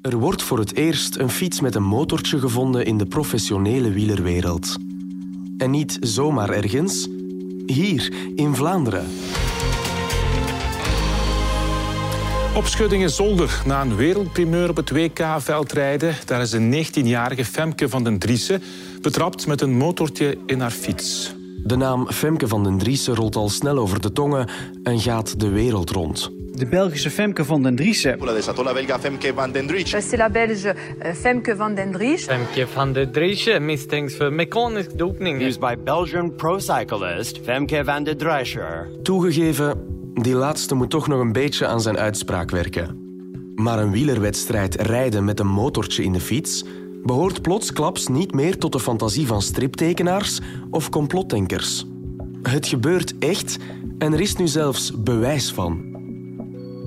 Er wordt voor het eerst een fiets met een motortje gevonden in de professionele wielerwereld. En niet zomaar ergens, hier in Vlaanderen. Opschuddingen zolder na een wereldprimeur op het WK-veldrijden. Daar is een 19-jarige Femke van den Driessen betrapt met een motortje in haar fiets. De naam Femke van den Driessen rolt al snel over de tongen en gaat de wereld rond. De Belgische Femke van den Driessen. la belga Femke van den Driessen. C'est la Belge euh, Femke van den Driessen. Femke van der Driessen misstänks för mekanisk dopning. Used by Belgian pro cyclist Femke van der Drescher. Toegegeven, die laatste moet toch nog een beetje aan zijn uitspraak werken. Maar een wielerwedstrijd rijden met een motortje in de fiets behoort plotsklaps niet meer tot de fantasie van striptekenaars of complotdenkers. Het gebeurt echt en er is nu zelfs bewijs van.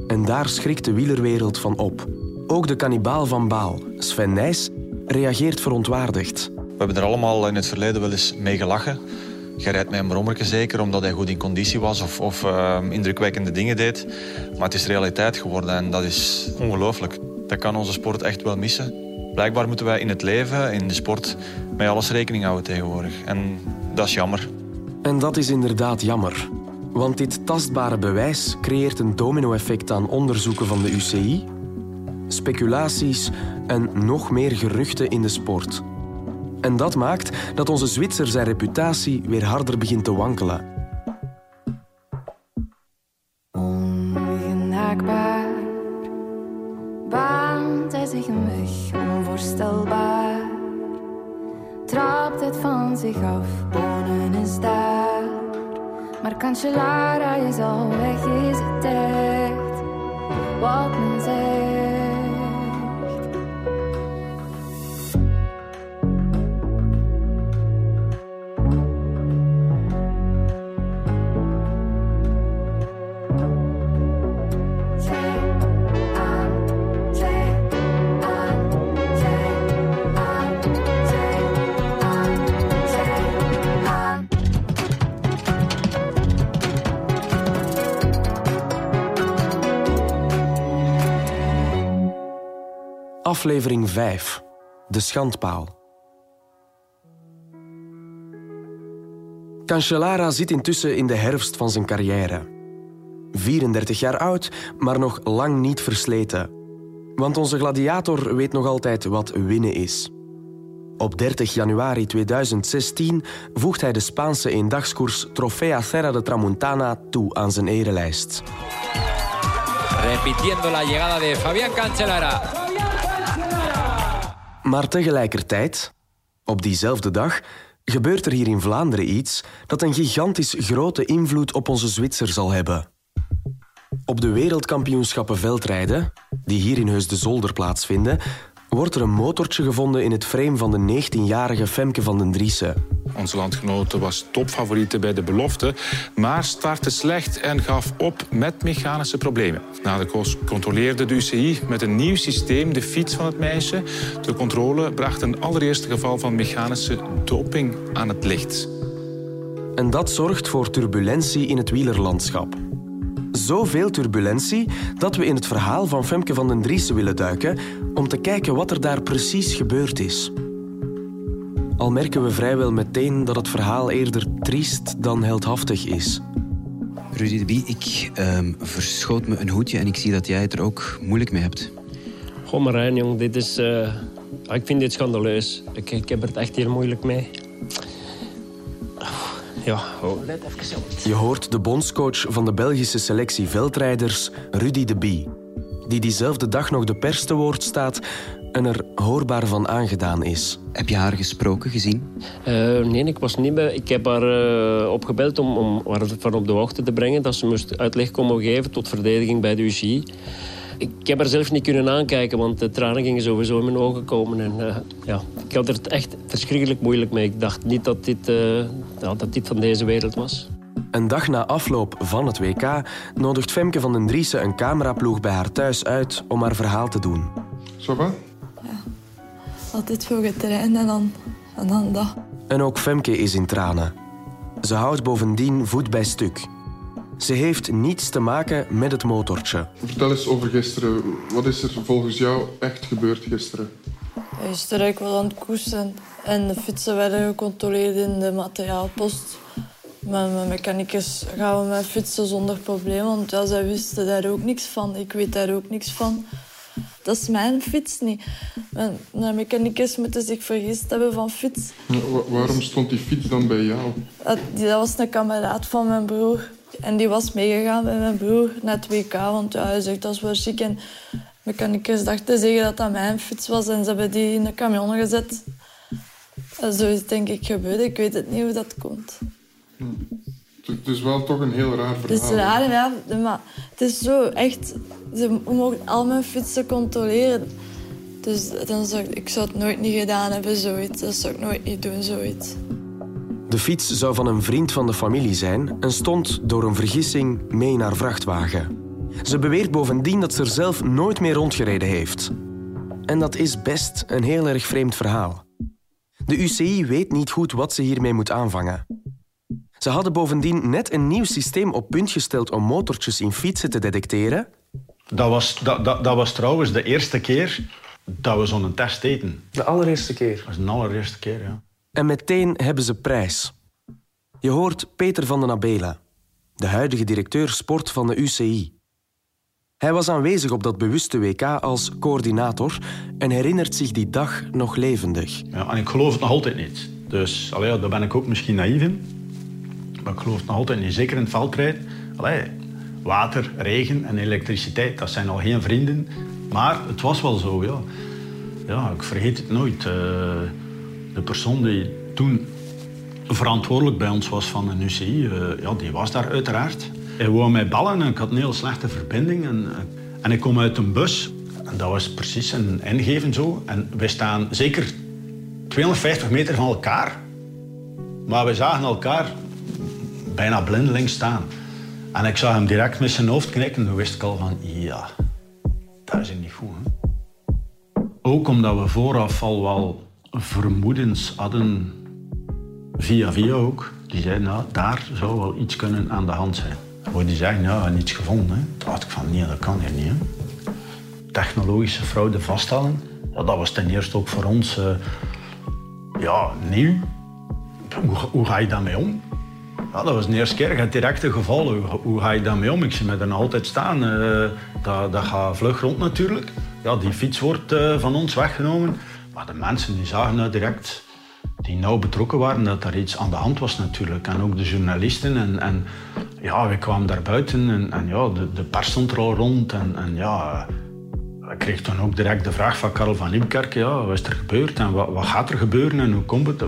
En daar schrikt de wielerwereld van op. Ook de kannibaal van Baal, Sven Nijs, reageert verontwaardigd. We hebben er allemaal in het verleden wel eens mee gelachen. Je rijdt met een brommerke zeker omdat hij goed in conditie was of, of uh, indrukwekkende dingen deed. Maar het is realiteit geworden en dat is ongelooflijk. Dat kan onze sport echt wel missen. Blijkbaar moeten wij in het leven, in de sport, met alles rekening houden tegenwoordig. En dat is jammer. En dat is inderdaad jammer. Want dit tastbare bewijs creëert een domino-effect aan onderzoeken van de UCI, speculaties en nog meer geruchten in de sport. En dat maakt dat onze Zwitser zijn reputatie weer harder begint te wankelen. Cancellara is al weg, is het echt wat men zegt. Aflevering 5. De schandpaal. Cancellara zit intussen in de herfst van zijn carrière. 34 jaar oud, maar nog lang niet versleten. Want onze gladiator weet nog altijd wat winnen is. Op 30 januari 2016 voegt hij de Spaanse eendagskoers Trofea Serra de Tramuntana toe aan zijn erelijst. Repitiendo la llegada de Fabián Cancellara. Maar tegelijkertijd, op diezelfde dag, gebeurt er hier in Vlaanderen iets dat een gigantisch grote invloed op onze Zwitser zal hebben. Op de wereldkampioenschappen veldrijden, die hier in Heus de Zolder plaatsvinden, wordt er een motortje gevonden in het frame van de 19-jarige Femke van den Driessen. Onze landgenote was topfavoriete bij de belofte, maar startte slecht en gaf op met mechanische problemen. Na de koers controleerde de UCI met een nieuw systeem de fiets van het meisje. De controle bracht een allereerste geval van mechanische doping aan het licht. En dat zorgt voor turbulentie in het wielerlandschap. Zoveel turbulentie dat we in het verhaal van Femke van den Driessen willen duiken om te kijken wat er daar precies gebeurd is. Al merken we vrijwel meteen dat het verhaal eerder triest dan heldhaftig is. Rudy de Bie, ik ehm, verschoot me een hoedje en ik zie dat jij het er ook moeilijk mee hebt. Goh, Marijn, jong, dit is... eh, ik vind dit schandaleus. Ik, ik heb het echt hier moeilijk mee. Ja, oh. let even zo. Je hoort de bondscoach van de Belgische selectie veldrijders, Rudy de Bie, die diezelfde dag nog de pers te woord staat en er hoorbaar van aangedaan is. Heb je haar gesproken, gezien? Eh, nee, ik was niet bij. Ik heb haar eh, opgebeld om, om haar van op de hoogte te brengen dat ze moest uitleg komen geven tot verdediging bij de UCI. Ik heb haar zelf niet kunnen aankijken, want de tranen gingen sowieso in mijn ogen komen. En, eh, ja, ik had er het echt verschrikkelijk moeilijk mee. Ik dacht niet dat dit, eh, ja, dat dit van deze wereld was. Een dag na afloop van het WK nodigt Femke van den Driessen een cameraploeg bij haar thuis uit om haar verhaal te doen. Zo va? Altijd veel getraind en dan, en dan dat. En ook Femke is in tranen. Ze houdt bovendien voet bij stuk. Ze heeft niets te maken met het motortje. Vertel eens over gisteren. Wat is er volgens jou echt gebeurd gisteren? Gisteren ik was aan het koersen en de fietsen werden gecontroleerd in de materiaalpost. Met mijn mechanicus gaan we met fietsen zonder probleem, want ja, zij wisten daar ook niks van. Ik weet daar ook niks van. Dat is mijn fiets niet. Mijn, mijn mechanicus moeten zich vergist hebben van fiets. waarom stond die fiets dan bij jou? Dat, dat was een kameraad van mijn broer. En die was meegegaan met mijn broer naar het WK. Want ja, hij zegt dat is wel chic. En mechanicus dacht te zeggen dat dat mijn fiets was. En ze hebben die in de camion gezet. En zo is het denk ik gebeurd. Ik weet het niet hoe dat komt. Het is wel toch een heel raar verhaal. Het is raar, ja. Maar het is zo echt... Ze mogen al mijn fietsen controleren. Dus dan zou ik, ik zou het nooit niet gedaan hebben, zoiets. Dat zou ik nooit niet doen, zoiets. De fiets zou van een vriend van de familie zijn en stond door een vergissing mee naar vrachtwagen. Ze beweert bovendien dat ze er zelf nooit meer rondgereden heeft. En dat is best een heel erg vreemd verhaal. De UCI weet niet goed wat ze hiermee moet aanvangen. Ze hadden bovendien net een nieuw systeem op punt gesteld om motortjes in fietsen te detecteren. Dat was, dat, dat, dat was trouwens de eerste keer dat we zo'n test deden. De allereerste keer? Dat was de allereerste keer, ja. En meteen hebben ze prijs. Je hoort Peter van den Abela, de huidige directeur sport van de UCI. Hij was aanwezig op dat bewuste WK als coördinator en herinnert zich die dag nog levendig. Ja, en ik geloof het nog altijd niet. Dus allee, daar ben ik ook misschien naïef in. Maar ik geloof het nog altijd niet. Zeker in het veldrijden. Allee, water, regen en elektriciteit, dat zijn al geen vrienden. Maar het was wel zo, ja. Ja, ik vergeet het nooit. Uh, de persoon die toen verantwoordelijk bij ons was van de UCI, uh, ja, die was daar uiteraard. Hij wou mij ballen en ik had een heel slechte verbinding. En, en ik kom uit een bus. En dat was precies een ingeven zo. En wij staan zeker 250 meter van elkaar. Maar we zagen elkaar bijna blindelings staan. En ik zag hem direct met zijn hoofd knikken. En toen wist ik al van, ja, dat is niet goed. Ook omdat we vooraf al wel vermoedens hadden, via via ook. Die zeiden, nou, daar zou wel iets kunnen aan de hand zijn. Waar die zeggen, ja, niets gevonden. Hè. Toen dacht ik van, nee, dat kan hier niet. Technologische fraude vaststellen, dat was ten eerste ook voor ons uh, ja, nieuw. Hoe, hoe, ga je daarmee om? Dat was de eerste keer, het directe geval. Hoe, hoe, ga je daarmee om? Ik zie me er nog altijd staan. Uh, dat, dat gaat vlug rond natuurlijk. Ja, die fiets wordt uh, van ons weggenomen. Maar de mensen die zagen dat direct, die nauw betrokken waren, dat er iets aan de hand was natuurlijk. En ook de journalisten. En, en ja, we kwamen daar buiten en, en ja, de, de pers stond er al rond. En, en ja, ik kreeg dan ook direct de vraag van Karel van Nieuwkerk, ja, wat is er gebeurd en wat, wat gaat er gebeuren en hoe komt het?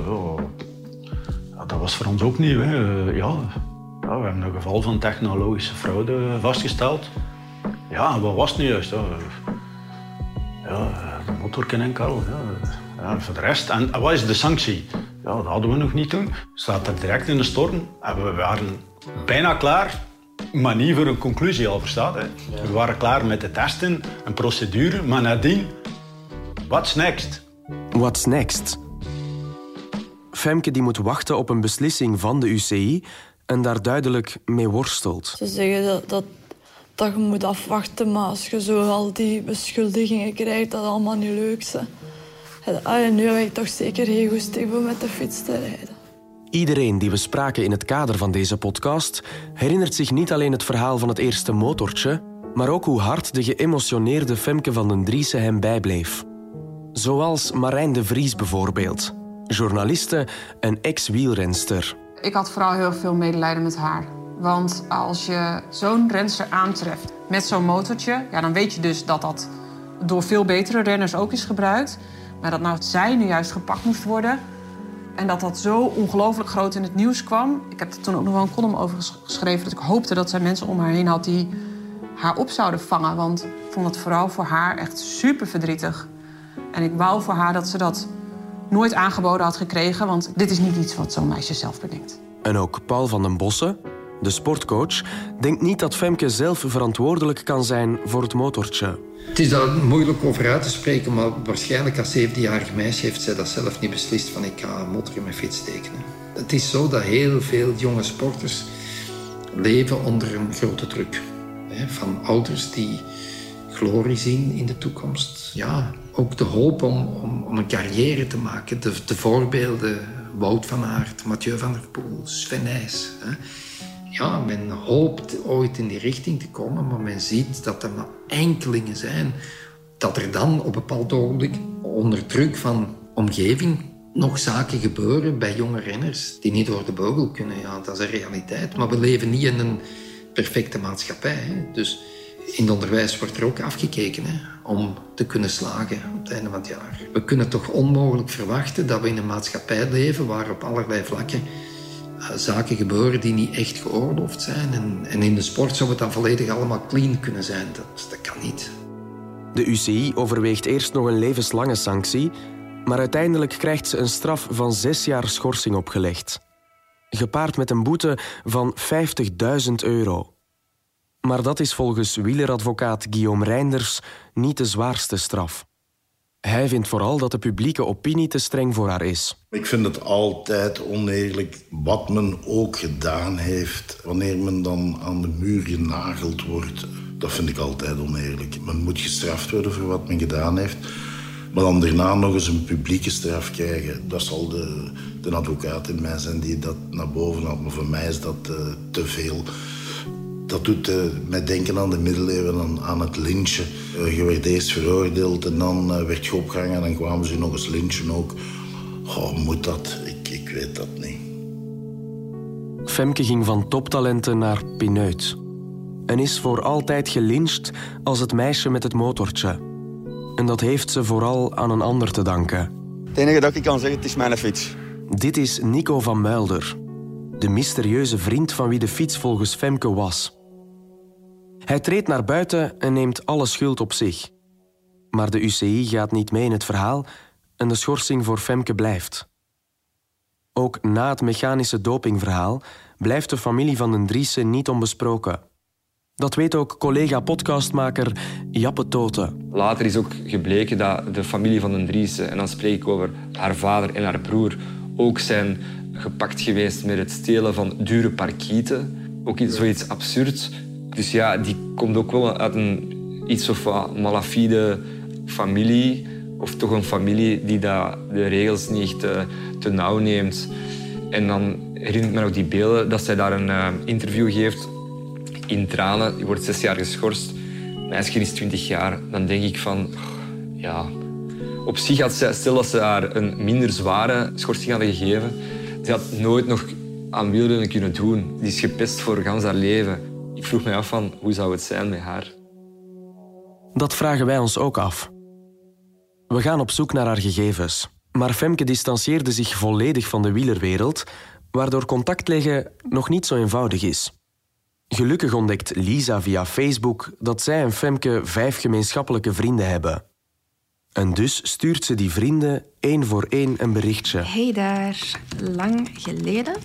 Ja, dat was voor ons ook nieuw. Hè. Ja, ja, we hebben een geval van technologische fraude vastgesteld. Ja, wat was het nu juist? Ja, ja de motorken en Karel. Ja. Ja, voor de rest. En wat is de sanctie? Ja, dat hadden we nog niet toen. Staat er direct in de storm. En we waren bijna klaar, maar niet voor een conclusie al, verstaat. Hè? We waren klaar met de testen, een procedure, maar nadien, what's next? What's next? Femke die moet wachten op een beslissing van de UCI en daar duidelijk mee worstelt. Ze zeggen dat, dat, dat je moet afwachten, maar als je zo al die beschuldigingen krijgt, dat is allemaal niet leuk. En nu heb ik toch zeker heel goed om met de fiets te rijden. Iedereen die we spraken in het kader van deze podcast herinnert zich niet alleen het verhaal van het eerste motortje, maar ook hoe hard de geëmotioneerde Femke van den Driessen hem bijbleef. Zoals Marijn de Vries bijvoorbeeld, journaliste en ex-wielrenster. Ik had vooral heel veel medelijden met haar. Want als je zo'n renster aantreft met zo'n motortje... Ja, dan weet je dus dat dat door veel betere renners ook is gebruikt. Maar dat nou zij nu juist gepakt moest worden... En dat dat zo ongelooflijk groot in het nieuws kwam. Ik heb er toen ook nog wel een column over geschreven. Dat ik hoopte dat zij mensen om haar heen had die haar op zouden vangen. Want ik vond het vooral voor haar echt super verdrietig. En ik wou voor haar dat ze dat nooit aangeboden had gekregen. Want dit is niet iets wat zo'n meisje zelf bedenkt. En ook Paul van den Bossen, de sportcoach, denkt niet dat Femke zelf verantwoordelijk kan zijn voor het motortje. Het is daar moeilijk over uit te spreken, maar waarschijnlijk als 17-jarige meisje heeft zij dat zelf niet beslist van ik ga een motor in mijn fiets tekenen. Het is zo dat heel veel jonge sporters leven onder een grote druk. Van ouders die glorie zien in de toekomst. Ja, ook de hoop om, om, om een carrière te maken. De, de, voorbeelden, Wout van Aert, Mathieu van der Poel, Sven Nys. Ja, men hoopt ooit in die richting te komen, maar men ziet dat er maar enkelingen zijn. Dat er dan op een bepaald ogenblik onder druk van omgeving nog zaken gebeuren bij jonge renners die niet door de beugel kunnen. Ja, dat is een realiteit. Maar we leven niet in een perfecte maatschappij. Hè. Dus in het onderwijs wordt er ook afgekeken hè, om te kunnen slagen op het einde van het jaar. We kunnen toch onmogelijk verwachten dat we in een maatschappij leven waar op allerlei vlakken zaken gebeuren die niet echt geoorloofd zijn. En, en, in de sport zou het dan volledig allemaal clean kunnen zijn. Dat, dat kan niet. De UCI overweegt eerst nog een levenslange sanctie, maar uiteindelijk krijgt ze een straf van zes jaar schorsing opgelegd. Gepaard met een boete van 50.000 euro. Maar dat is volgens wieleradvocaat Guillaume Reinders niet de zwaarste straf. Hij vindt vooral dat de publieke opinie te streng voor haar is. Ik vind het altijd oneerlijk wat men ook gedaan heeft. Wanneer men dan aan de muur genageld wordt, dat vind ik altijd oneerlijk. Men moet gestraft worden voor wat men gedaan heeft. Maar dan daarna nog eens een publieke straf krijgen. Dat zal de, de advocaat in mij zijn die dat naar boven haalt. Maar voor mij is dat uh, te veel. Dat doet uh, mij denken aan de middeleeuwen, aan, aan het lynchen. Uh, je werd eerst veroordeeld en dan uh, werd je opgehangen en dan kwamen ze nog eens lynchen ook. Oh, moet dat? Ik, ik weet dat niet. Femke ging van toptalenten naar pineut. En is voor altijd gelyncht als het meisje met het motortje. En dat heeft ze vooral aan een ander te danken. Het enige dat ik kan zeggen, het is mijn fiets. Dit is Nico van Muilder. De mysterieuze vriend van wie de fiets volgens Femke was. Hij treedt naar buiten en neemt alle schuld op zich. Maar de UCI gaat niet mee in het verhaal en de schorsing voor Femke blijft. Ook na het mechanische dopingverhaal blijft de familie van den Driessen niet onbesproken. Dat weet ook collega-podcastmaker Jappe Toten. Later is ook gebleken dat de familie van den Driessen, en dan spreek ik over haar vader en haar broer, ook zijn gepakt geweest met het stelen van dure parkieten. Ook iets, zoiets absurd. Dus ja, die komt ook wel uit een iets of wat malafide familie. Of toch een familie die dat de regels niet te, te nauw neemt. En dan herinnert me nog die beelden dat zij daar een uh, interview geeft in tranen. Die wordt zes jaar geschorst. Meisje is twintig jaar. Dan denk ik van, ja... Op zich had zij, stel dat ze haar een minder zware schorsing hadden gegeven, ze had nooit nog aan wielrennen kunnen doen. Die is gepest voor gans haar leven. Ik vroeg mij af van, hoe zou het zijn met haar? Dat vragen wij ons ook af. We gaan op zoek naar haar gegevens. Maar Femke distancieerde zich volledig van de wielerwereld, waardoor contact leggen nog niet zo eenvoudig is. Gelukkig ontdekt Lisa via Facebook dat zij en Femke vijf gemeenschappelijke vrienden hebben. En dus stuurt ze die vrienden één voor één een berichtje. Hey daar, lang geleden.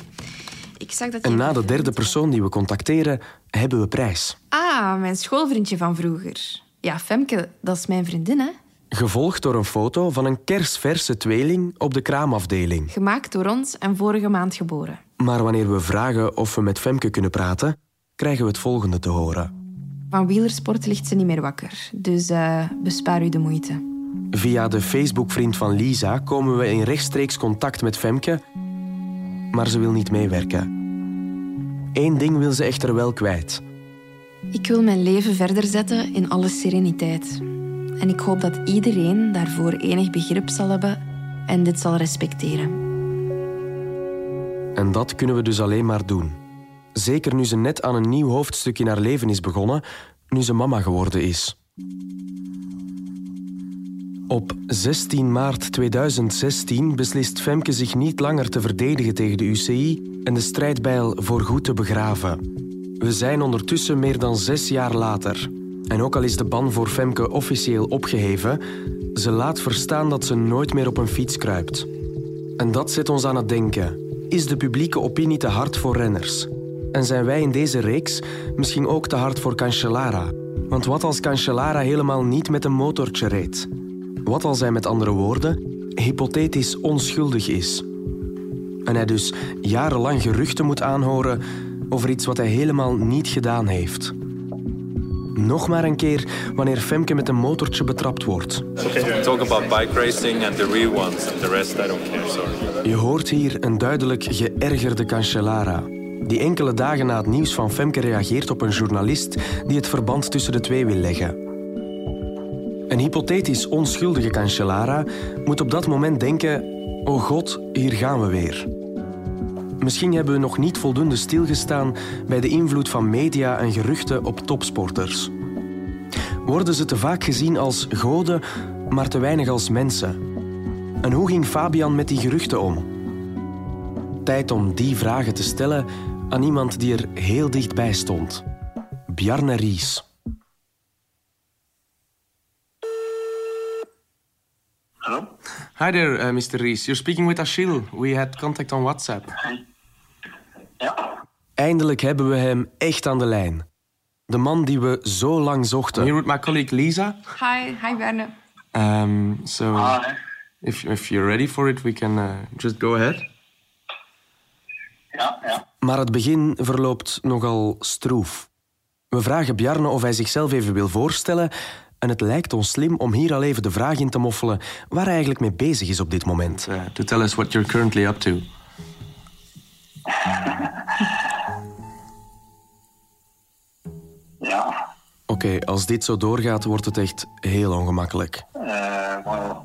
Ik zag dat en na de derde persoon die we contacteren, hebben we prijs. Ah, mijn schoolvriendje van vroeger. Ja, Femke, dat is mijn vriendin, hè? Gevolgd door een foto van een kersverse tweeling op de kraamafdeling. Gemaakt door ons en vorige maand geboren. Maar wanneer we vragen of we met Femke kunnen praten, krijgen we het volgende te horen. Van wielersport ligt ze niet meer wakker, dus uh, bespaar u de moeite. Via de Facebookvriend van Lisa komen we in rechtstreeks contact met Femke, maar ze wil niet meewerken. Eén ding wil ze echter wel kwijt. Ik wil mijn leven verder zetten in alle sereniteit. En ik hoop dat iedereen daarvoor enig begrip zal hebben en dit zal respecteren. En dat kunnen we dus alleen maar doen. Zeker nu ze net aan een nieuw hoofdstuk in haar leven is begonnen, nu ze mama geworden is. Op 16 maart 2016 beslist Femke zich niet langer te verdedigen tegen de UCI en de strijdbijl voorgoed te begraven. We zijn ondertussen meer dan zes jaar later. En ook al is de ban voor Femke officieel opgeheven, ze laat verstaan dat ze nooit meer op een fiets kruipt. En dat zet ons aan het denken. Is de publieke opinie te hard voor renners? En zijn wij in deze reeks misschien ook te hard voor Cancellara? Want wat als Cancellara helemaal niet met een motortje reed? Wat als hij met andere woorden hypothetisch onschuldig is? En hij dus jarenlang geruchten moet aanhoren over iets wat hij helemaal niet gedaan heeft. Nog maar een keer wanneer Femke met een motortje betrapt wordt. Okay. Talk about bike racing and the real ones. And the rest I don't care, sorry. Je hoort hier een duidelijk geërgerde Cancellara. Die enkele dagen na het nieuws van Femke reageert op een journalist die het verband tussen de twee wil leggen. Een hypothetisch onschuldige Cancellara moet op dat moment denken: Oh god, hier gaan we weer. Misschien hebben we nog niet voldoende stilgestaan bij de invloed van media en geruchten op topsporters. Worden ze te vaak gezien als goden, maar te weinig als mensen? En hoe ging Fabian met die geruchten om? Tijd om die vragen te stellen aan iemand die er heel dichtbij stond. Bjarne Ries. Hello? Hi there, uh, Mr. Ries. You're speaking with Achille. We had contact on WhatsApp. Ja. Eindelijk hebben we hem echt aan de lijn. De man die we zo lang zochten. Here with my colleague Lisa. Hi, hi Berne. Um, so, Hi. if, if you're ready for it, we can uh, just go ahead. Ja, ja. Maar het begin verloopt nogal stroef. We vragen Bjarne of hij zichzelf even wil voorstellen. En het lijkt ons slim om hier al even de vraag in te moffelen waar hij eigenlijk mee bezig is op dit moment. Uh, to tell us what you're currently up to. Ja. Oké, als dit zo doorgaat, wordt het echt heel ongemakkelijk. Uh, well,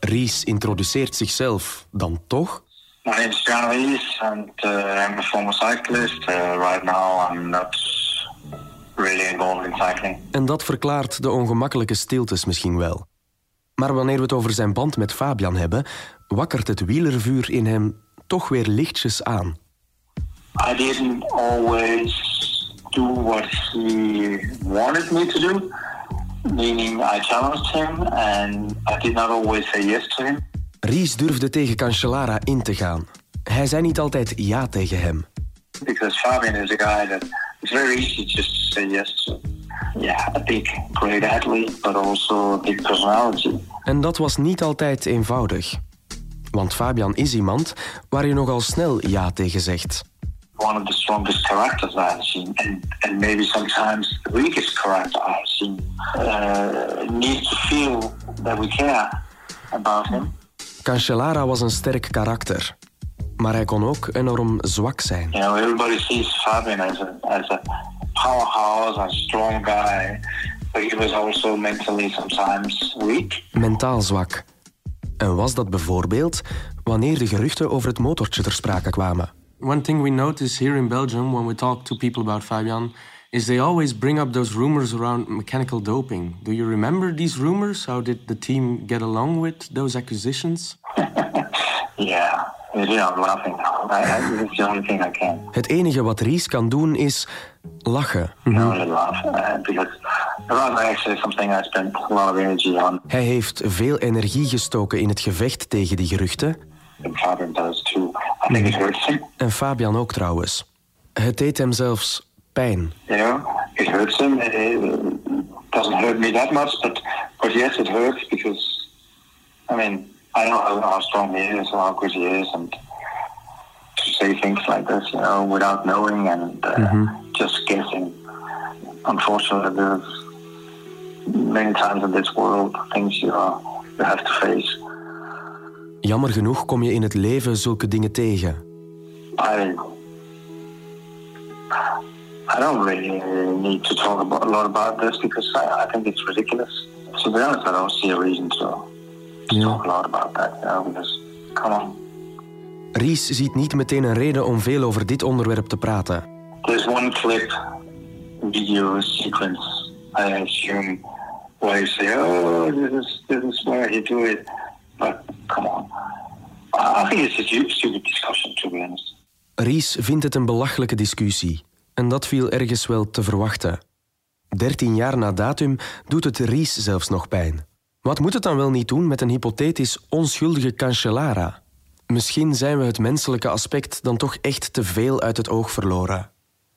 Ries introduceert zichzelf dan toch? my name is Jan Rees and uh, I'm a former cyclist. Uh, right now I'm not really involved in cycling. En dat verklaart de ongemakkelijke stiltes misschien wel. Maar wanneer we het over zijn band met Fabian hebben, wakkert het wielervuur in hem toch weer lichtjes aan. I didn't always do what he wanted me to do, meaning I challenged him and I did not always say yes to him. Ries durfde tegen Cancellara in te gaan. Hij zei niet altijd ja tegen hem. Because Fabian is a guy that it's very easy just to say yes to. Yeah, a big, great athlete, but also a big personality. En dat was niet altijd eenvoudig. Want Fabian is iemand waar je nogal snel ja tegen zegt. One of the strongest characters I've seen, and, and maybe sometimes the weakest character I've seen, uh, needs to feel that we care about him. Cancellara was een sterk karakter. Maar hij kon ook enorm zwak zijn. You know, everybody sees Fabian as a, as a powerhouse, a strong guy, but he was also mentally sometimes weak. Mentaal zwak. En was dat bijvoorbeeld wanneer de geruchten over het motortje ter sprake kwamen? One thing we notice here in Belgium when we talk to people about Fabian is they always bring up those rumors around mechanical doping. Do you remember these rumors? How did the team get along with those accusations? Yeah, you know, I'm laughing now. I, I, it's the only thing I can. Het enige wat Ries kan doen is lachen. You know, really laugh uh, because running actually is something I spent a lot of energy on. Hij heeft veel energie gestoken in het gevecht tegen die geruchten. And Fabian does too. I think it hurts him. En Fabian ook trouwens. Het deed hem zelfs pijn. It hurts him. It doesn't hurt me that much, but but yes, it hurts because I mean I know how, strong he is, how good he is, and to say things like this, you know, without knowing and uh, just guessing. Unfortunately, there's many times in this world things you, uh, you have to face. Jammer genoeg kom je in het leven zulke dingen tegen. I I don't really need to talk about, a lot about this because I, I think it's ridiculous. To be honest, I don't see a reason to, about that. Because come on, Ries ziet niet meteen een reden om veel over dit onderwerp te praten. there's one clip, video sequence. I assume where you say, "Oh, this is this is where he do it," but come on, I think it's a stu- stupid discussion to be honest. Ries vindt het een belachelijke discussie. En dat viel ergens wel te verwachten. Dertien jaar na datum doet het Ries zelfs nog pijn. Wat moet het dan wel niet doen met een hypothetisch onschuldige Cancellara? Misschien zijn we het menselijke aspect dan toch echt te veel uit het oog verloren.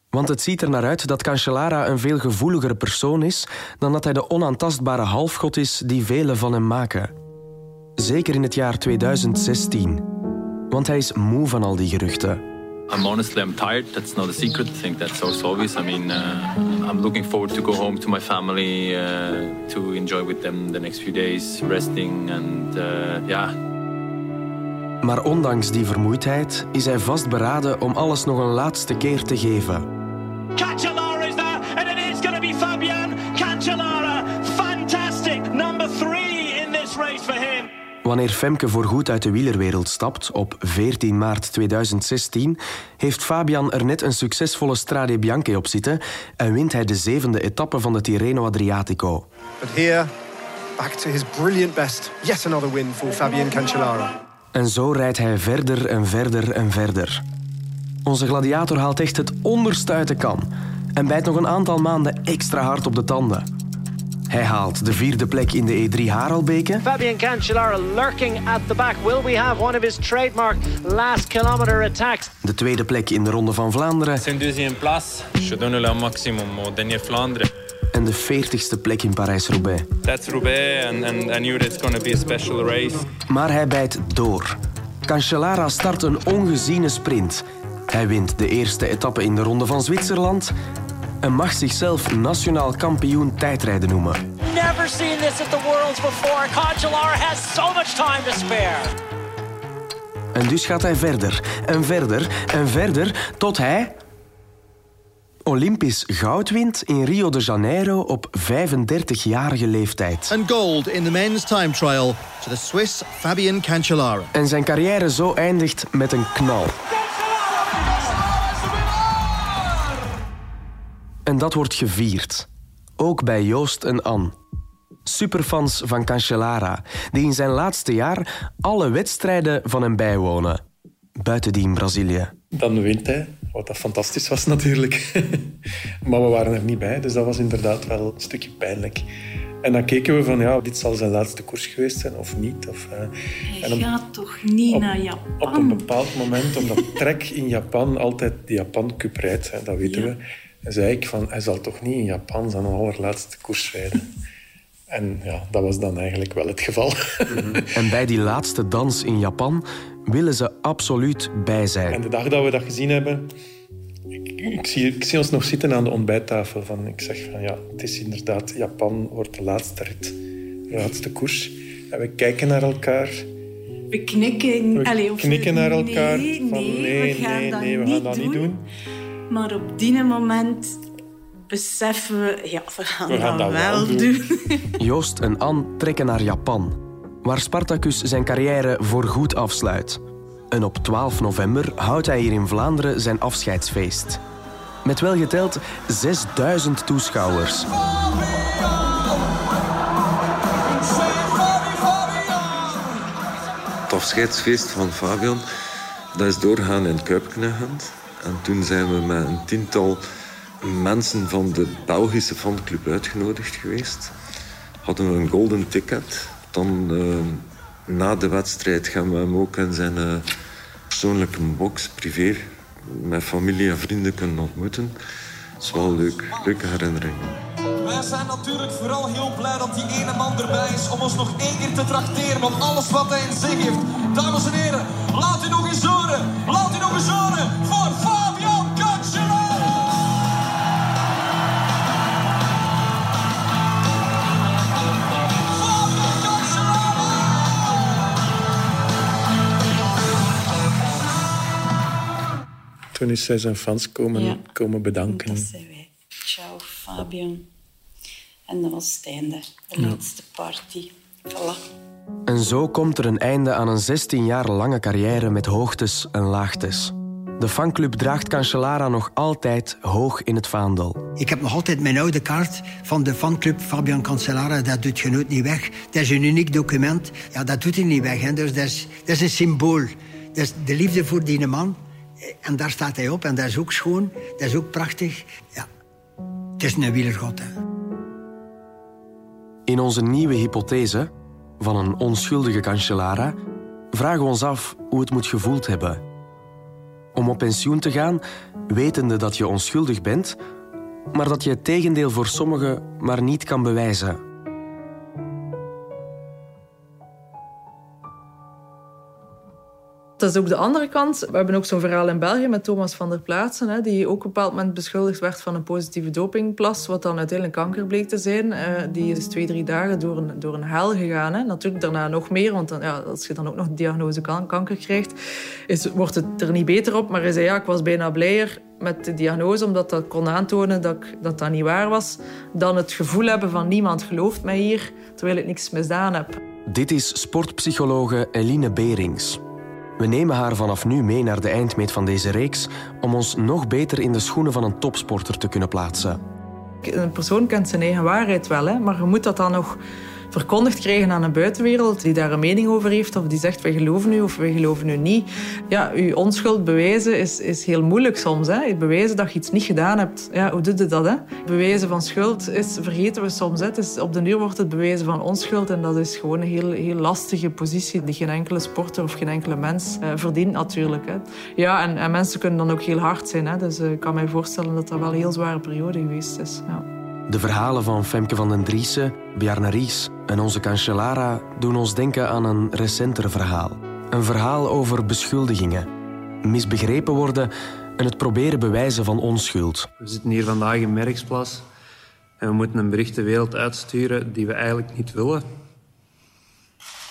Want het ziet er naar uit dat Cancellara een veel gevoeligere persoon is dan dat hij de onaantastbare halfgod is die velen van hem maken. Zeker in het jaar 2016. Want hij is moe van al die geruchten. I'm honestly, I'm tired. That's not a secret. I think that's also obvious. I mean, uh, I'm looking forward to go home to my family, uh, to enjoy with them the next few days, resting and uh, yeah. Maar ondanks die vermoeidheid is hij vastberaden om alles nog een laatste keer te geven. Cancellara Wanneer Femke voorgoed uit de wielerwereld stapt, op 14 maart 2016, heeft Fabian er net een succesvolle Strade Bianche op zitten en wint hij de zevende etappe van de Tirreno Adriatico. But here, back to his brilliant best. Yet another win for Fabian Cancellara. En zo rijdt hij verder en verder en verder. Onze gladiator haalt echt het onderste uit de kan en bijt nog een aantal maanden extra hard op de tanden. Hij haalt de vierde plek in de E3 Harelbeke. Fabian Cancellara lurking at the back. Will we have one of his trademark last kilometer attacks? De tweede plek in de Ronde van Vlaanderen. Une deuxième place. Je donne le maximum au dernier Flandre. En de veertigste plek in Parijs-Roubaix. That's Roubaix, and, and I knew that's going to be a special race. Maar hij bijt door. Cancellara start een ongeziene sprint. Hij wint de eerste etappe in de Ronde van Zwitserland en mag zichzelf nationaal kampioen tijdrijden noemen. Never seen this at the Worlds before. Cancellara has so much time to spare. En dus gaat hij verder en verder en verder tot hij Olympisch goud wint in Rio de Janeiro op 35-jarige leeftijd. And gold in the men's time trial to the Swiss Fabian Cancellara. En zijn carrière zo eindigt met een knal. En dat wordt gevierd. Ook bij Joost en Anne. Superfans van Cancellara, die in zijn laatste jaar alle wedstrijden van hem bijwonen. Buiten die in Brazilië. Dan wint hij, wat dat fantastisch was natuurlijk. maar we waren er niet bij, dus dat was inderdaad wel een stukje pijnlijk. En dan keken we van, ja, dit zal zijn laatste koers geweest zijn of niet. Of, uh, Hij gaat toch niet op, naar Japan? Op een bepaald moment, omdat Trek in Japan altijd de Japan Cup rijdt, hè, dat weten we. En zei ik van, hij zal toch niet in Japan zijn allerlaatste koers rijden. En ja, dat was dan eigenlijk wel het geval. En bij die laatste dans in Japan willen ze absoluut bij zijn. En de dag dat we dat gezien hebben, ik, ik, zie, ik zie ons nog zitten aan de ontbijttafel. Van, ik zeg van ja, het is inderdaad, Japan wordt de laatste rit, de laatste koers. En we kijken naar elkaar. We knikken, We Allee, of knikken naar elkaar. Nee, van, nee, nee, we gaan nee, dat, nee, we niet, gaan dat doen. niet doen. Maar op die moment beseffen we, ja, we gaan, We gaan dat, dat wel wel doen. Joost en Anne trekken naar Japan, waar Spartacus zijn carrière voorgoed afsluit. En op 12 november houdt hij hier in Vlaanderen zijn afscheidsfeest. Met welgeteld 6000 toeschouwers. Het afscheidsfeest van Fabian dat is doorgaan in Kuipknegend. En toen zijn we met een tiental mensen van de Belgische fanclub uitgenodigd geweest. Hadden we een golden ticket. Dan eh, na de wedstrijd gaan we hem ook in zijn eh, persoonlijke box, privé, met familie en vrienden kunnen ontmoeten. Dat is wel leuk. Leuke herinnering. Wij zijn natuurlijk vooral heel blij dat die ene man erbij is om ons nog één keer te trakteren op alles wat hij in zich heeft. Dames en heren, laat u nog eens horen. Toen is hij zijn fans komen, Ja. komen bedanken. Dat zijn wij. Ciao, Fabian. En dat was het einde. De Ja. laatste party. Voilà. En zo komt er een einde aan een 16 jaar lange carrière met hoogtes en laagtes. De fanclub draagt Cancellara nog altijd hoog in het vaandel. Ik heb nog altijd mijn oude kaart van de fanclub Fabian Cancellara. Dat doet je nooit niet weg. Dat is een uniek document. Ja, dat doet hij niet weg. Hè. Dus dat, is, dat is een symbool. Dat is de liefde voor die man. En daar staat hij op. En dat is ook schoon. Dat is ook prachtig. Ja, het is een wielergod. Hè. In onze nieuwe hypothese van een onschuldige Cancellara vragen we ons af hoe het moet gevoeld hebben. Om op pensioen te gaan, wetende dat je onschuldig bent, maar dat je het tegendeel voor sommigen maar niet kan bewijzen. Dat is ook de andere kant. We hebben ook zo'n verhaal in België met Thomas van der Plaatsen, hè, die ook op een bepaald moment beschuldigd werd van een positieve dopingplas, wat dan uiteindelijk kanker bleek te zijn. Uh, die is twee, drie dagen door een, door een hel gegaan. Hè. Natuurlijk daarna nog meer, want dan, ja, als je dan ook nog de diagnose kan, kanker krijgt, is, wordt het er niet beter op. Maar hij zei, ja, ik was bijna blijer met de diagnose, omdat dat kon aantonen dat dat, dat niet waar was, dan het gevoel hebben van niemand gelooft mij hier, terwijl ik niks misdaan heb. Dit is sportpsychologe Eline Berings. We nemen haar vanaf nu mee naar de eindmeet van deze reeks om ons nog beter in de schoenen van een topsporter te kunnen plaatsen. Een persoon kent zijn eigen waarheid wel, hè, maar je moet dat dan nog verkondigd krijgen aan een buitenwereld die daar een mening over heeft of die zegt wij geloven u of wij geloven u niet. Ja, uw onschuld bewijzen is, is heel moeilijk soms. Hè. Bewijzen dat je iets niet gedaan hebt. Ja, hoe doe je dat? Hè? Bewijzen van schuld is, vergeten we soms. Hè. Op de duur wordt het bewijzen van onschuld en dat is gewoon een heel, heel lastige positie die geen enkele sporter of geen enkele mens uh, verdient natuurlijk. Hè. Ja, en, en, mensen kunnen dan ook heel hard zijn. Hè. Dus uh, ik kan mij voorstellen dat dat wel een heel zware periode geweest is. Ja. De verhalen van Femke van den Driessen, Bjarne Ries en onze Cancellara doen ons denken aan een recenter verhaal. Een verhaal over beschuldigingen, misbegrepen worden en het proberen bewijzen van onschuld. We zitten hier vandaag in Merksplas en we moeten een bericht de wereld uitsturen die we eigenlijk niet willen.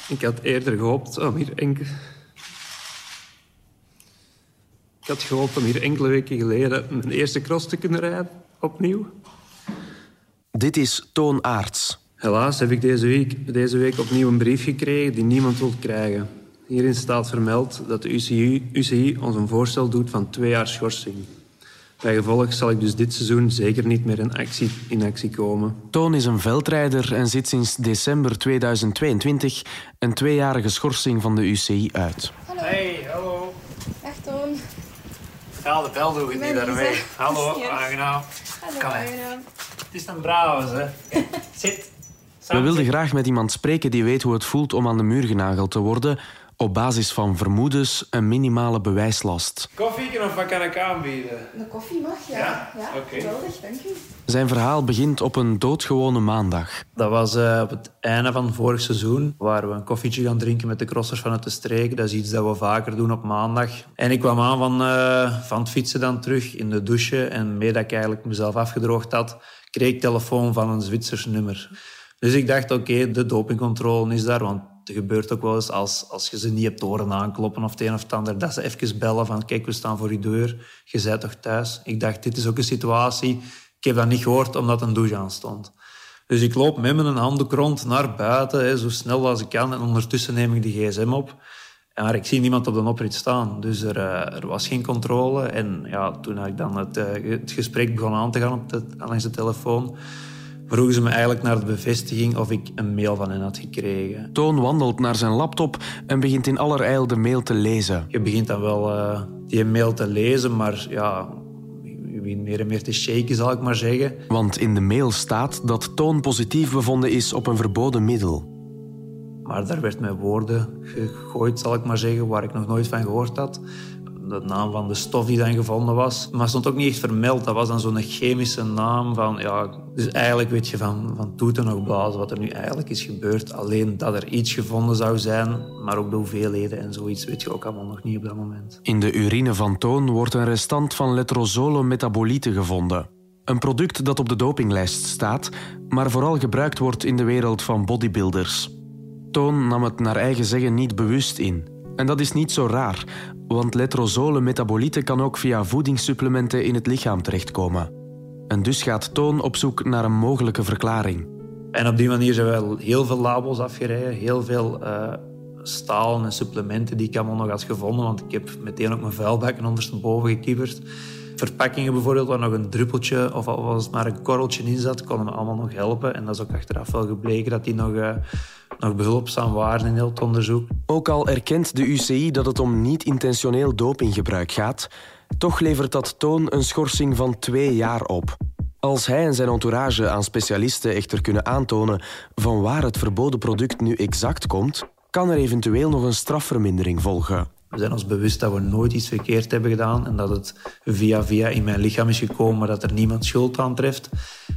Ik had eerder gehoopt om hier enkele... Ik had gehoopt om hier enkele weken geleden mijn eerste cross te kunnen rijden, opnieuw. Dit is Toon Aarts. Helaas heb ik deze week, deze week opnieuw een brief gekregen die niemand wil krijgen. Hierin staat vermeld dat de UCI, UCI ons een voorstel doet van twee jaar schorsing. Bij gevolg zal ik dus dit seizoen zeker niet meer in actie, in actie komen. Toon is een veldrijder en zit sinds december 2022 een tweejarige schorsing van de UCI uit. Hallo. Hey, hallo. Dag Toon. Ja, de bel doe ik niet daarmee. Hallo, aangenaam. Hallo, aangenaam. Het is een brave, hè. Zit. We wilden graag met iemand spreken die weet hoe het voelt om aan de muur genageld te worden, op basis van vermoedens en minimale bewijslast. Koffie of wat kan ik aanbieden? Een koffie mag, ja. Ja? ja Oké. Geweldig, dank u. Zijn verhaal begint op een doodgewone maandag. Dat was uh, op het einde van vorig seizoen, waar we een koffietje gaan drinken met de crossers vanuit de streek. Dat is iets dat we vaker doen op maandag. En ik kwam aan van, uh, van het fietsen dan terug in de douche. En mee dat ik eigenlijk mezelf afgedroogd had, kreeg ik telefoon van een Zwitsers nummer. Dus ik dacht, oké, de dopingcontrole is daar, want het gebeurt ook wel eens als, als je ze niet hebt horen aankloppen of het een of het ander, dat ze even bellen van kijk, we staan voor je deur, je bent toch thuis? Ik dacht, dit is ook een situatie, ik heb dat niet gehoord omdat een douche aan stond. Dus ik loop met mijn handdoek rond naar buiten, hè, zo snel als ik kan, en ondertussen neem ik de gsm op. Maar ik zie niemand op de oprit staan, dus er, er was geen controle. En ja, toen ik dan het, het gesprek begon aan te gaan op de, langs de telefoon, vroegen ze me eigenlijk naar de bevestiging of ik een mail van hen had gekregen. Toon wandelt naar zijn laptop en begint in allerijl de mail te lezen. Je begint dan wel uh, die mail te lezen, maar ja, je begint meer en meer te shaken, zal ik maar zeggen. Want in de mail staat dat Toon positief bevonden is op een verboden middel. Maar daar werd met woorden gegooid, zal ik maar zeggen, waar ik nog nooit van gehoord had de naam van de stof die dan gevonden was. Maar stond ook niet echt vermeld. Dat was dan zo'n chemische naam van... Ja, dus eigenlijk weet je van, van toeten nog blazen wat er nu eigenlijk is gebeurd. Alleen dat er iets gevonden zou zijn, maar ook de hoeveelheden en zoiets weet je ook allemaal nog niet op dat moment. In de urine van Toon wordt een restant van letrozole metabolieten gevonden. Een product dat op de dopinglijst staat, maar vooral gebruikt wordt in de wereld van bodybuilders. Toon nam het naar eigen zeggen niet bewust in. En dat is niet zo raar, want letrozole metabolieten kan ook via voedingssupplementen in het lichaam terechtkomen. En dus gaat Toon op zoek naar een mogelijke verklaring. En op die manier zijn we heel veel labels afgereden, heel veel uh, stalen en supplementen die ik allemaal nog had gevonden, want ik heb meteen ook mijn vuilbakken ondersteboven gekieperd. Verpakkingen bijvoorbeeld, waar nog een druppeltje of al was het maar een korreltje in zat, konden me allemaal nog helpen. En dat is ook achteraf wel gebleken dat die nog... Uh, nog behulpzaam waren in heel het onderzoek. Ook al erkent de UCI dat het om niet-intentioneel dopinggebruik gaat, toch levert dat Toon een schorsing van twee jaar op. Als hij en zijn entourage aan specialisten echter kunnen aantonen van waar het verboden product nu exact komt, kan er eventueel nog een strafvermindering volgen. We zijn ons bewust dat we nooit iets verkeerd hebben gedaan en dat het via via in mijn lichaam is gekomen, maar dat er niemand schuld aan treft.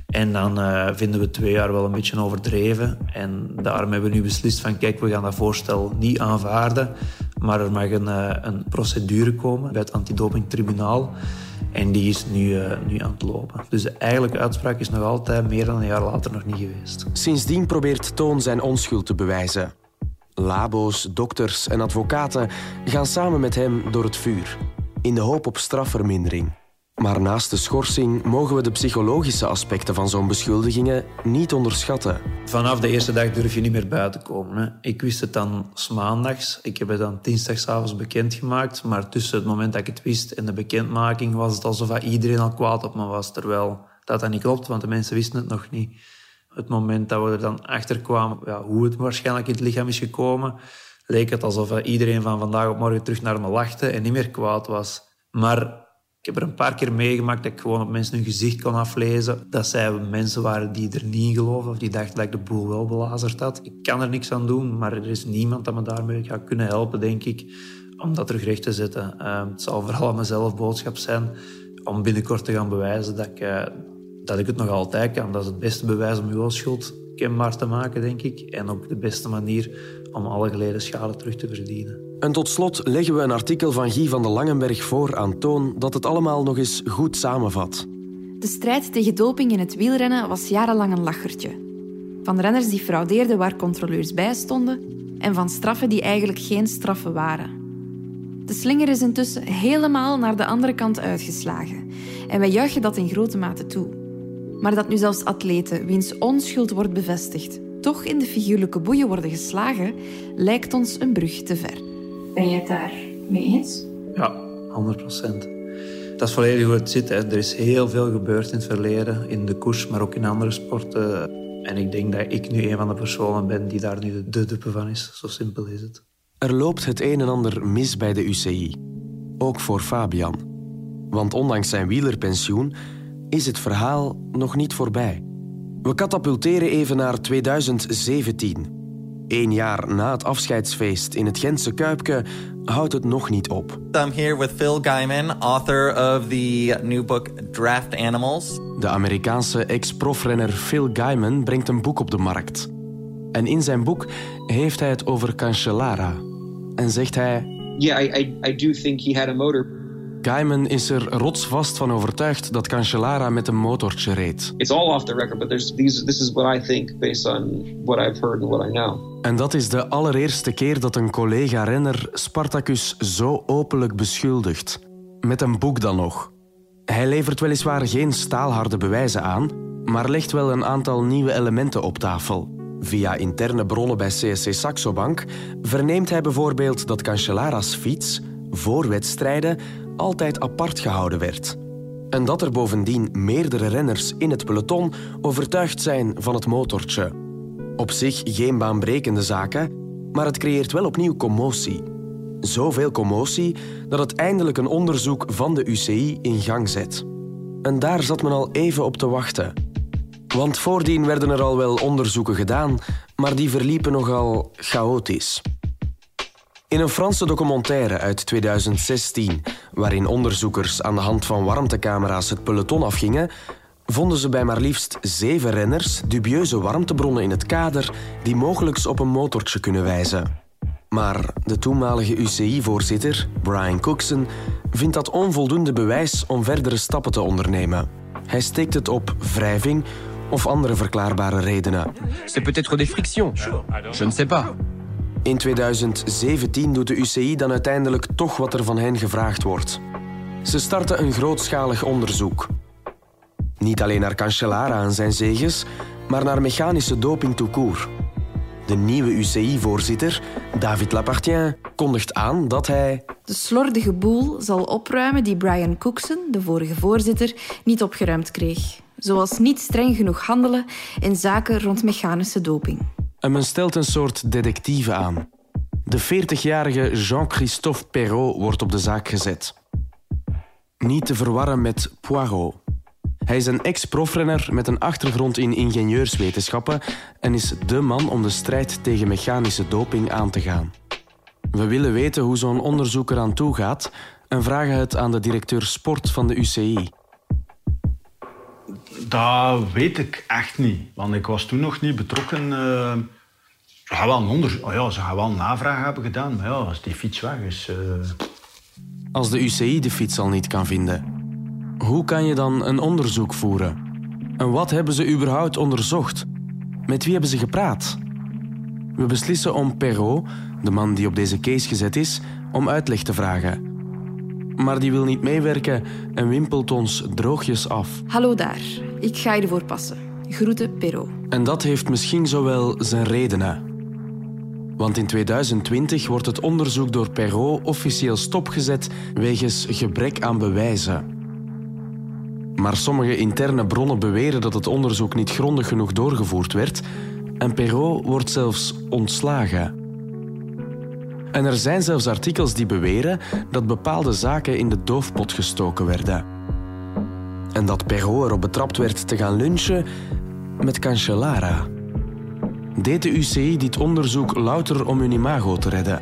En dan uh, vinden we twee jaar wel een beetje overdreven. En daarom hebben we nu beslist van kijk, we gaan dat voorstel niet aanvaarden. Maar er mag een, eh, een procedure komen bij het antidopingtribunaal. En die is nu, uh, nu aan het lopen. Dus de eigenlijke uitspraak is nog altijd meer dan een jaar later nog niet geweest. Sindsdien probeert Toon zijn onschuld te bewijzen. Labo's, dokters en advocaten gaan samen met hem door het vuur. In de hoop op strafvermindering. Maar naast de schorsing mogen we de psychologische aspecten van zo'n beschuldigingen niet onderschatten. Vanaf de eerste dag durf je niet meer buiten komen. Hè. Ik wist het dan maandags. Ik heb het dan dinsdagsavonds bekendgemaakt. Maar tussen het moment dat ik het wist en de bekendmaking was het alsof iedereen al kwaad op me was. Terwijl dat dat niet klopt, want de mensen wisten het nog niet. Het moment dat we er dan achter kwamen ja, hoe het waarschijnlijk in het lichaam is gekomen, leek het alsof iedereen van vandaag op morgen terug naar me lachte en niet meer kwaad was. Maar ik heb er een paar keer meegemaakt dat ik gewoon op mensen hun gezicht kon aflezen. Dat zij mensen waren die er niet geloven of die dachten dat ik de boel wel belazerd had. Ik kan er niks aan doen, maar er is niemand dat me daarmee gaat kunnen helpen, denk ik, om dat terug recht te zetten. Uh, het zal vooral aan mezelf boodschap zijn om binnenkort te gaan bewijzen dat ik, uh, dat ik het nog altijd kan. Dat is het beste bewijs om uw schuld kenbaar te maken, denk ik. En ook de beste manier om alle geleden schade terug te verdienen. En tot slot leggen we een artikel van Guy van de Langenberg voor aan Toon dat het allemaal nog eens goed samenvat. De strijd tegen doping in het wielrennen was jarenlang een lachertje. Van renners die fraudeerden waar controleurs bij stonden en van straffen die eigenlijk geen straffen waren. De slinger is intussen helemaal naar de andere kant uitgeslagen en wij juichen dat in grote mate toe. Maar dat nu zelfs atleten wiens onschuld wordt bevestigd toch in de figuurlijke boeien worden geslagen, lijkt ons een brug te ver. Ben je het daar mee eens? Ja, 100 procent. Dat is volledig hoe het zit. Hè. Er is heel veel gebeurd in het verleden, in de koers, maar ook in andere sporten. En ik denk dat ik nu een van de personen ben die daar nu de dupe van is. Zo simpel is het. Er loopt het een en ander mis bij de UCI. Ook voor Fabian. Want ondanks zijn wielerpensioen is het verhaal nog niet voorbij. We katapulteren even naar 2017. Eén jaar na het afscheidsfeest in het Gentse Kuipke houdt het nog niet op. I'm here with Phil Gaiman, author of the new book Draft Animals. De Amerikaanse ex-profrenner Phil Gaiman brengt een boek op de markt. En in zijn boek heeft hij het over Cancellara. En zegt hij... Yeah, I, I, I do think he had a motor. Gaiman is er rotsvast van overtuigd dat Cancellara met een motortje reed. It's all off the record, but there's these, this is what I think based on what I've heard and what I know. En dat is de allereerste keer dat een collega-renner Spartacus zo openlijk beschuldigt. Met een boek dan nog. Hij levert weliswaar geen staalharde bewijzen aan, maar legt wel een aantal nieuwe elementen op tafel. Via interne bronnen bij CSC Saxo Bank verneemt hij bijvoorbeeld dat Cancellara's fiets voor wedstrijden altijd apart gehouden werd. En dat er bovendien meerdere renners in het peloton overtuigd zijn van het motortje. Op zich geen baanbrekende zaken, maar het creëert wel opnieuw commotie. Zoveel commotie dat het eindelijk een onderzoek van de UCI in gang zet. En daar zat men al even op te wachten. Want voordien werden er al wel onderzoeken gedaan, maar die verliepen nogal chaotisch. In een Franse documentaire uit 2016, waarin onderzoekers aan de hand van warmtecamera's het peloton afgingen, vonden ze bij maar liefst zeven renners dubieuze warmtebronnen in het kader die mogelijk op een motortje kunnen wijzen. Maar de toenmalige UCI-voorzitter, Brian Cookson, vindt dat onvoldoende bewijs om verdere stappen te ondernemen. Hij steekt het op wrijving of andere verklaarbare redenen. C'est peut-être des frictions. Je ne sais pas. In 2017 doet de UCI dan uiteindelijk toch wat er van hen gevraagd wordt. Ze starten een grootschalig onderzoek. Niet alleen naar Cancellara en zijn zeges, maar naar mechanische doping court. De nieuwe UCI-voorzitter, David Lapartien, kondigt aan dat hij... De slordige boel zal opruimen die Brian Cookson, de vorige voorzitter, niet opgeruimd kreeg. Zoals niet streng genoeg handelen in zaken rond mechanische doping. En men stelt een soort detectieve aan. De 40-jarige Jean-Christophe Perrault wordt op de zaak gezet. Niet te verwarren met Poirot. Hij is een ex-profrenner met een achtergrond in ingenieurswetenschappen en is dé man om de strijd tegen mechanische doping aan te gaan. We willen weten hoe zo'n onderzoek eraan toe gaat en vragen het aan de directeur sport van de UCI. Dat weet ik echt niet, want ik was toen nog niet betrokken. Uh, Ze gaan wel, een onder... oh ja, ze gaan wel navraag hebben gedaan, maar ja, als die fiets weg is... Uh... Als de UCI de fiets al niet kan vinden, hoe kan je dan een onderzoek voeren? En wat hebben ze überhaupt onderzocht? Met wie hebben ze gepraat? We beslissen om Perrault, de man die op deze case gezet is, om uitleg te vragen. Maar die wil niet meewerken en wimpelt ons droogjes af. Hallo daar, ik ga je ervoor passen. Groeten Perrault. En dat heeft misschien zowel zijn redenen. Want in 2020 wordt het onderzoek door Perrault officieel stopgezet wegens gebrek aan bewijzen. Maar sommige interne bronnen beweren dat het onderzoek niet grondig genoeg doorgevoerd werd en Perrault wordt zelfs ontslagen. En er zijn zelfs artikels die beweren dat bepaalde zaken in de doofpot gestoken werden. En dat Perrault erop betrapt werd te gaan lunchen met Cancellara. Deed de UCI dit onderzoek louter om hun imago te redden?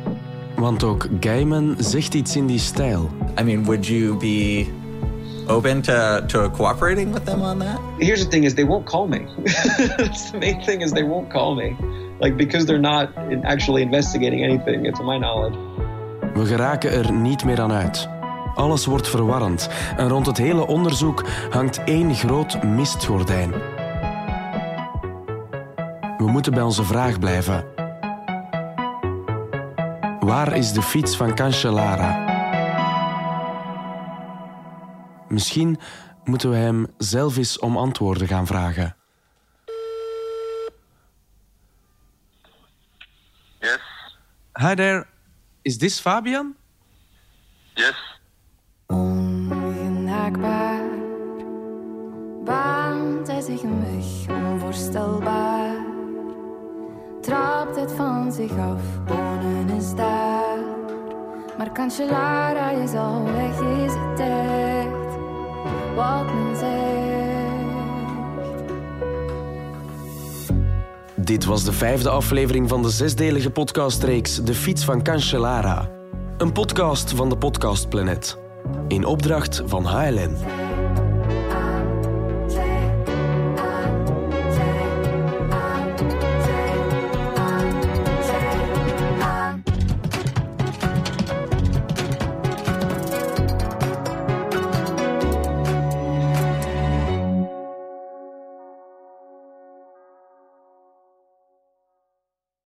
Want ook Gaiman zegt iets in die stijl. I mean, would you be open to, to cooperating with them on that? Here's the thing is they won't call me. That's the main thing is they won't call me. Like because they're not actually investigating anything, to my knowledge. We geraken er niet meer aan uit. Alles wordt verwarrend en rond het hele onderzoek hangt één groot mistgordijn. We moeten bij onze vraag blijven. Waar is de fiets van Cancellara? Misschien moeten we hem zelf eens om antwoorden gaan vragen. Hi there. Is this Fabian? Yes. Ongenaakbaar baant hij zich een weg onvoorstelbaar. Trapt het van zich af, Bonen is daar. Maar Cancellara is al weg, is het echt wat men zegt. Dit was de vijfde aflevering van de zesdelige podcastreeks De Fiets van Cancellara. Een podcast van de Podcast Planet. In opdracht van HLN.